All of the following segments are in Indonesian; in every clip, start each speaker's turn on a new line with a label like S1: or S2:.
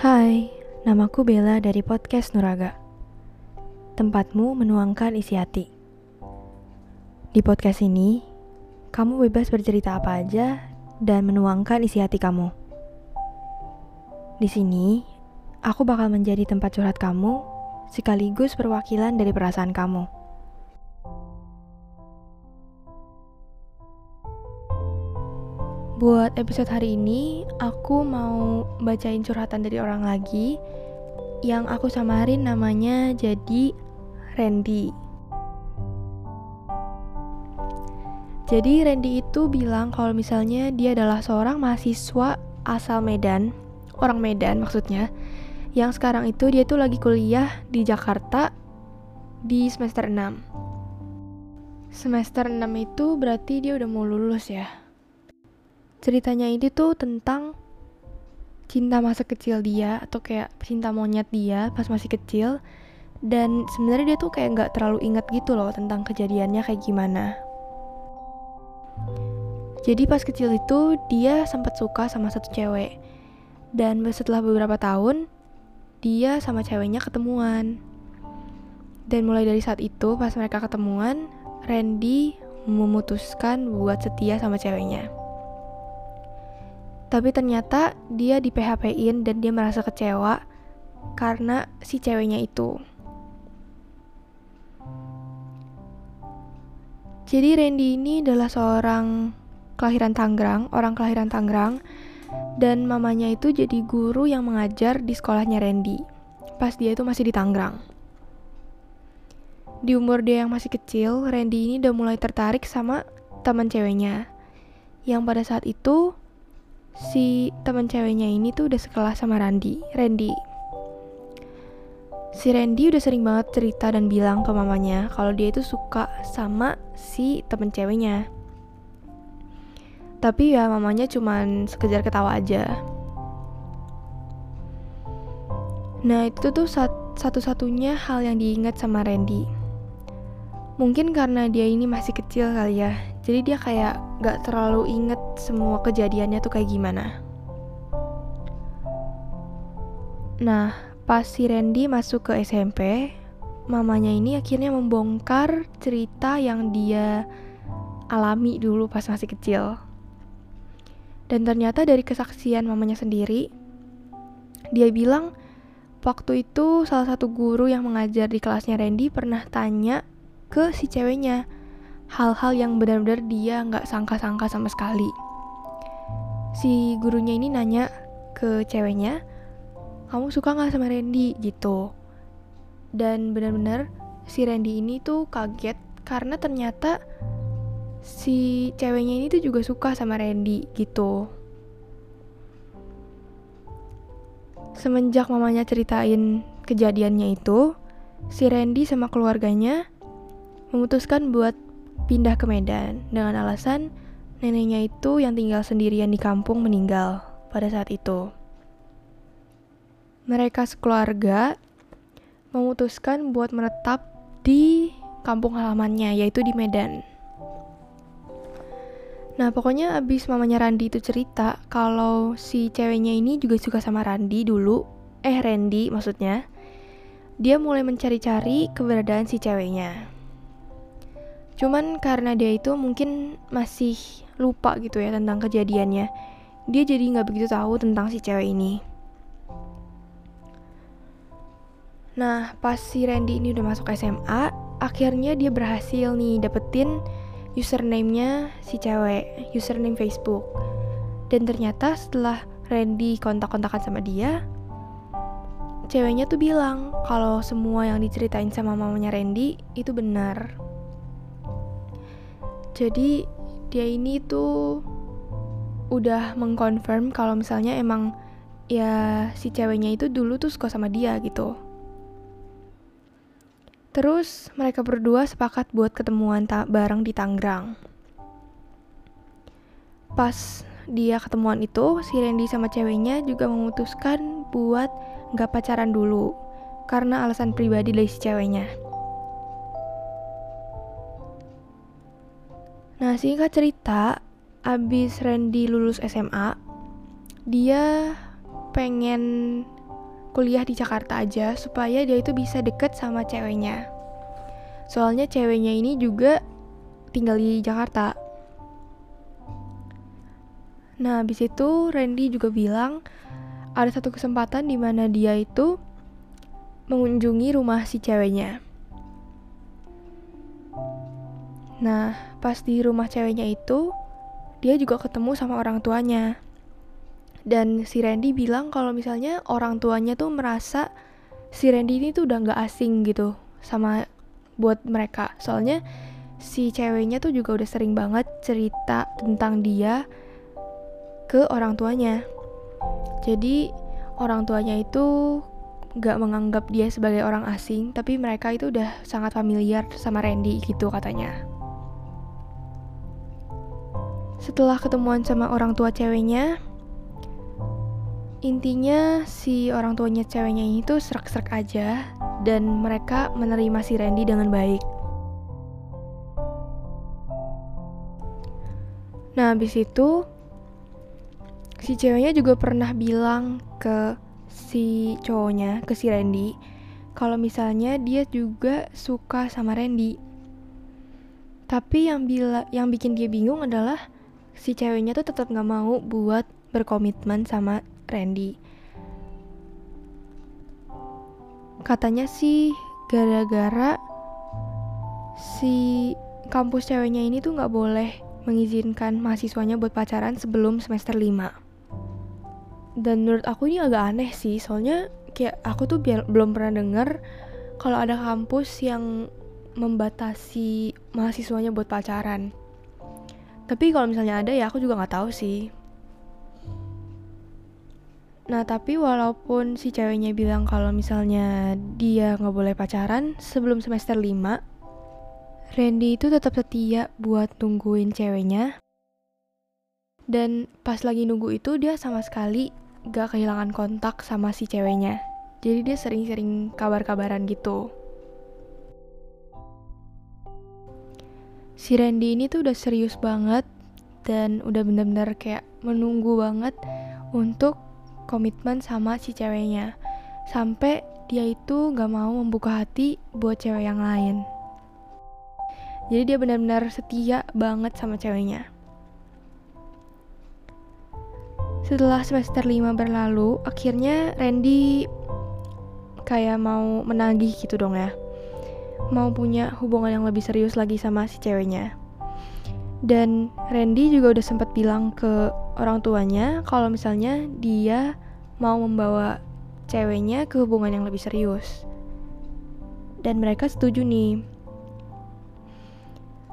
S1: Hai, namaku Bella dari podcast Nuraga. Tempatmu menuangkan isi hati. Di podcast ini, kamu bebas bercerita apa aja dan menuangkan isi hati kamu. Di sini, aku bakal menjadi tempat curhat kamu sekaligus perwakilan dari perasaan kamu. Buat episode hari ini, aku mau bacain curhatan dari orang lagi yang aku samarin namanya jadi Randy. Jadi Randy itu bilang kalau misalnya dia adalah seorang mahasiswa asal Medan, orang Medan maksudnya, yang sekarang itu dia tuh lagi kuliah di Jakarta di semester 6. Semester 6 itu berarti dia udah mau lulus ya ceritanya ini tuh tentang cinta masa kecil dia atau kayak cinta monyet dia pas masih kecil dan sebenarnya dia tuh kayak nggak terlalu ingat gitu loh tentang kejadiannya kayak gimana. Jadi pas kecil itu dia sempat suka sama satu cewek dan setelah beberapa tahun dia sama ceweknya ketemuan. Dan mulai dari saat itu pas mereka ketemuan, Randy memutuskan buat setia sama ceweknya. Tapi ternyata dia di PHP-in dan dia merasa kecewa karena si ceweknya itu. Jadi Randy ini adalah seorang kelahiran Tangerang, orang kelahiran Tangerang, dan mamanya itu jadi guru yang mengajar di sekolahnya Randy pas dia itu masih di Tangerang. Di umur dia yang masih kecil, Randy ini udah mulai tertarik sama teman ceweknya. Yang pada saat itu si teman ceweknya ini tuh udah sekelas sama Randy, Randy. Si Randy udah sering banget cerita dan bilang ke mamanya kalau dia itu suka sama si temen ceweknya. Tapi ya mamanya cuman sekejar ketawa aja. Nah itu tuh satu-satunya hal yang diingat sama Randy. Mungkin karena dia ini masih kecil kali ya, jadi dia kayak gak terlalu inget semua kejadiannya tuh kayak gimana. Nah, pas si Randy masuk ke SMP, mamanya ini akhirnya membongkar cerita yang dia alami dulu pas masih kecil. Dan ternyata dari kesaksian mamanya sendiri, dia bilang waktu itu salah satu guru yang mengajar di kelasnya Randy pernah tanya ke si ceweknya hal-hal yang benar-benar dia nggak sangka-sangka sama sekali. Si gurunya ini nanya ke ceweknya, kamu suka nggak sama Randy gitu. Dan benar-benar si Randy ini tuh kaget karena ternyata si ceweknya ini tuh juga suka sama Randy gitu. Semenjak mamanya ceritain kejadiannya itu, si Randy sama keluarganya memutuskan buat pindah ke Medan dengan alasan neneknya itu yang tinggal sendirian di kampung meninggal pada saat itu. Mereka sekeluarga memutuskan buat menetap di kampung halamannya yaitu di Medan. Nah pokoknya abis mamanya Randi itu cerita kalau si ceweknya ini juga suka sama Randi dulu, eh Randy maksudnya, dia mulai mencari-cari keberadaan si ceweknya. Cuman karena dia itu mungkin masih lupa gitu ya tentang kejadiannya. Dia jadi nggak begitu tahu tentang si cewek ini. Nah, pas si Randy ini udah masuk SMA, akhirnya dia berhasil nih dapetin username-nya si cewek, username Facebook. Dan ternyata setelah Randy kontak-kontakan sama dia, ceweknya tuh bilang kalau semua yang diceritain sama mamanya Randy itu benar jadi dia ini tuh udah mengkonfirm kalau misalnya emang ya si ceweknya itu dulu tuh suka sama dia gitu. Terus mereka berdua sepakat buat ketemuan tak bareng di Tangerang. Pas dia ketemuan itu, si Randy sama ceweknya juga memutuskan buat gak pacaran dulu karena alasan pribadi dari si ceweknya. Nah, singkat cerita, abis Randy lulus SMA, dia pengen kuliah di Jakarta aja supaya dia itu bisa deket sama ceweknya. Soalnya ceweknya ini juga tinggal di Jakarta. Nah, habis itu Randy juga bilang ada satu kesempatan di mana dia itu mengunjungi rumah si ceweknya. Nah, pas di rumah ceweknya itu, dia juga ketemu sama orang tuanya. Dan si Randy bilang kalau misalnya orang tuanya tuh merasa si Randy ini tuh udah gak asing gitu sama buat mereka. Soalnya si ceweknya tuh juga udah sering banget cerita tentang dia ke orang tuanya. Jadi orang tuanya itu gak menganggap dia sebagai orang asing, tapi mereka itu udah sangat familiar sama Randy gitu katanya. Setelah ketemuan sama orang tua ceweknya, intinya si orang tuanya ceweknya ini tuh serak-serak aja dan mereka menerima si Randy dengan baik. Nah, habis itu si ceweknya juga pernah bilang ke si cowoknya, ke si Randy, kalau misalnya dia juga suka sama Randy. Tapi yang bila yang bikin dia bingung adalah si ceweknya tuh tetap nggak mau buat berkomitmen sama Randy. Katanya sih gara-gara si kampus ceweknya ini tuh nggak boleh mengizinkan mahasiswanya buat pacaran sebelum semester 5. Dan menurut aku ini agak aneh sih, soalnya kayak aku tuh belum pernah denger kalau ada kampus yang membatasi mahasiswanya buat pacaran. Tapi kalau misalnya ada ya aku juga nggak tahu sih. Nah tapi walaupun si ceweknya bilang kalau misalnya dia nggak boleh pacaran sebelum semester 5 Randy itu tetap setia buat tungguin ceweknya. Dan pas lagi nunggu itu dia sama sekali gak kehilangan kontak sama si ceweknya. Jadi dia sering-sering kabar-kabaran gitu si Randy ini tuh udah serius banget dan udah bener-bener kayak menunggu banget untuk komitmen sama si ceweknya. Sampai dia itu gak mau membuka hati buat cewek yang lain. Jadi dia benar-benar setia banget sama ceweknya. Setelah semester 5 berlalu akhirnya Randy kayak mau menagih gitu dong ya mau punya hubungan yang lebih serius lagi sama si ceweknya. Dan Randy juga udah sempat bilang ke orang tuanya kalau misalnya dia mau membawa ceweknya ke hubungan yang lebih serius. Dan mereka setuju nih.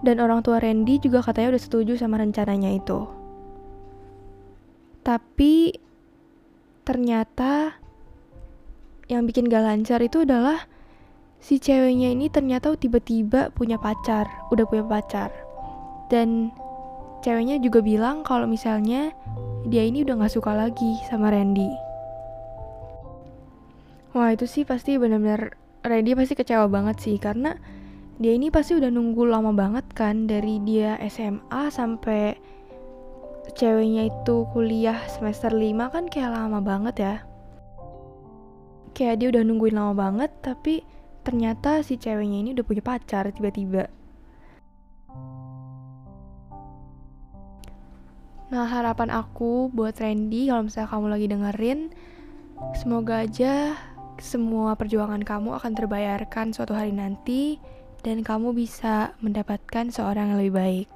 S1: Dan orang tua Randy juga katanya udah setuju sama rencananya itu. Tapi ternyata yang bikin gak lancar itu adalah si ceweknya ini ternyata tiba-tiba punya pacar, udah punya pacar. Dan ceweknya juga bilang kalau misalnya dia ini udah gak suka lagi sama Randy. Wah itu sih pasti bener-bener Randy pasti kecewa banget sih karena dia ini pasti udah nunggu lama banget kan dari dia SMA sampai ceweknya itu kuliah semester 5 kan kayak lama banget ya. Kayak dia udah nungguin lama banget tapi ternyata si ceweknya ini udah punya pacar tiba-tiba. Nah harapan aku buat Randy kalau misalnya kamu lagi dengerin, semoga aja semua perjuangan kamu akan terbayarkan suatu hari nanti dan kamu bisa mendapatkan seorang yang lebih baik.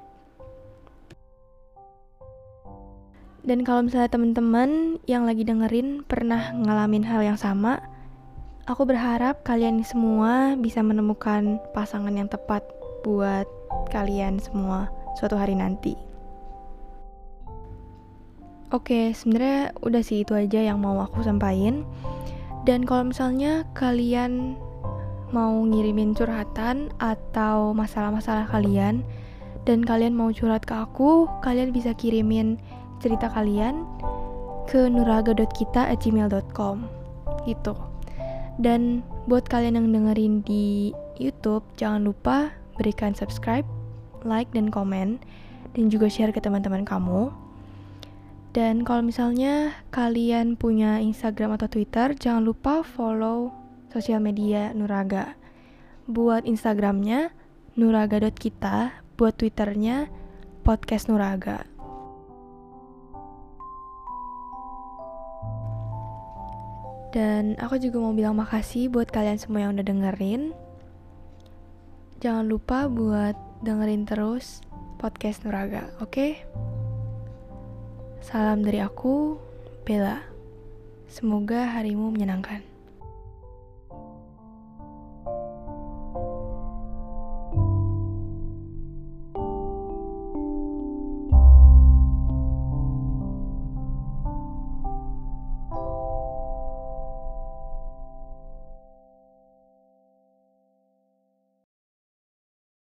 S1: Dan kalau misalnya teman-teman yang lagi dengerin pernah ngalamin hal yang sama, Aku berharap kalian semua bisa menemukan pasangan yang tepat buat kalian semua suatu hari nanti. Oke, sebenarnya udah sih itu aja yang mau aku sampaikan. Dan kalau misalnya kalian mau ngirimin curhatan atau masalah-masalah kalian dan kalian mau curhat ke aku, kalian bisa kirimin cerita kalian ke nuraga.kita@gmail.com. Gitu. Dan buat kalian yang dengerin di YouTube, jangan lupa berikan subscribe, like, dan komen, dan juga share ke teman-teman kamu. Dan kalau misalnya kalian punya Instagram atau Twitter, jangan lupa follow sosial media Nuraga. Buat Instagramnya nuraga.kita, buat Twitternya podcast Nuraga. Dan aku juga mau bilang makasih buat kalian semua yang udah dengerin. Jangan lupa buat dengerin terus podcast Nuraga, oke? Okay? Salam dari aku, Bella. Semoga harimu menyenangkan.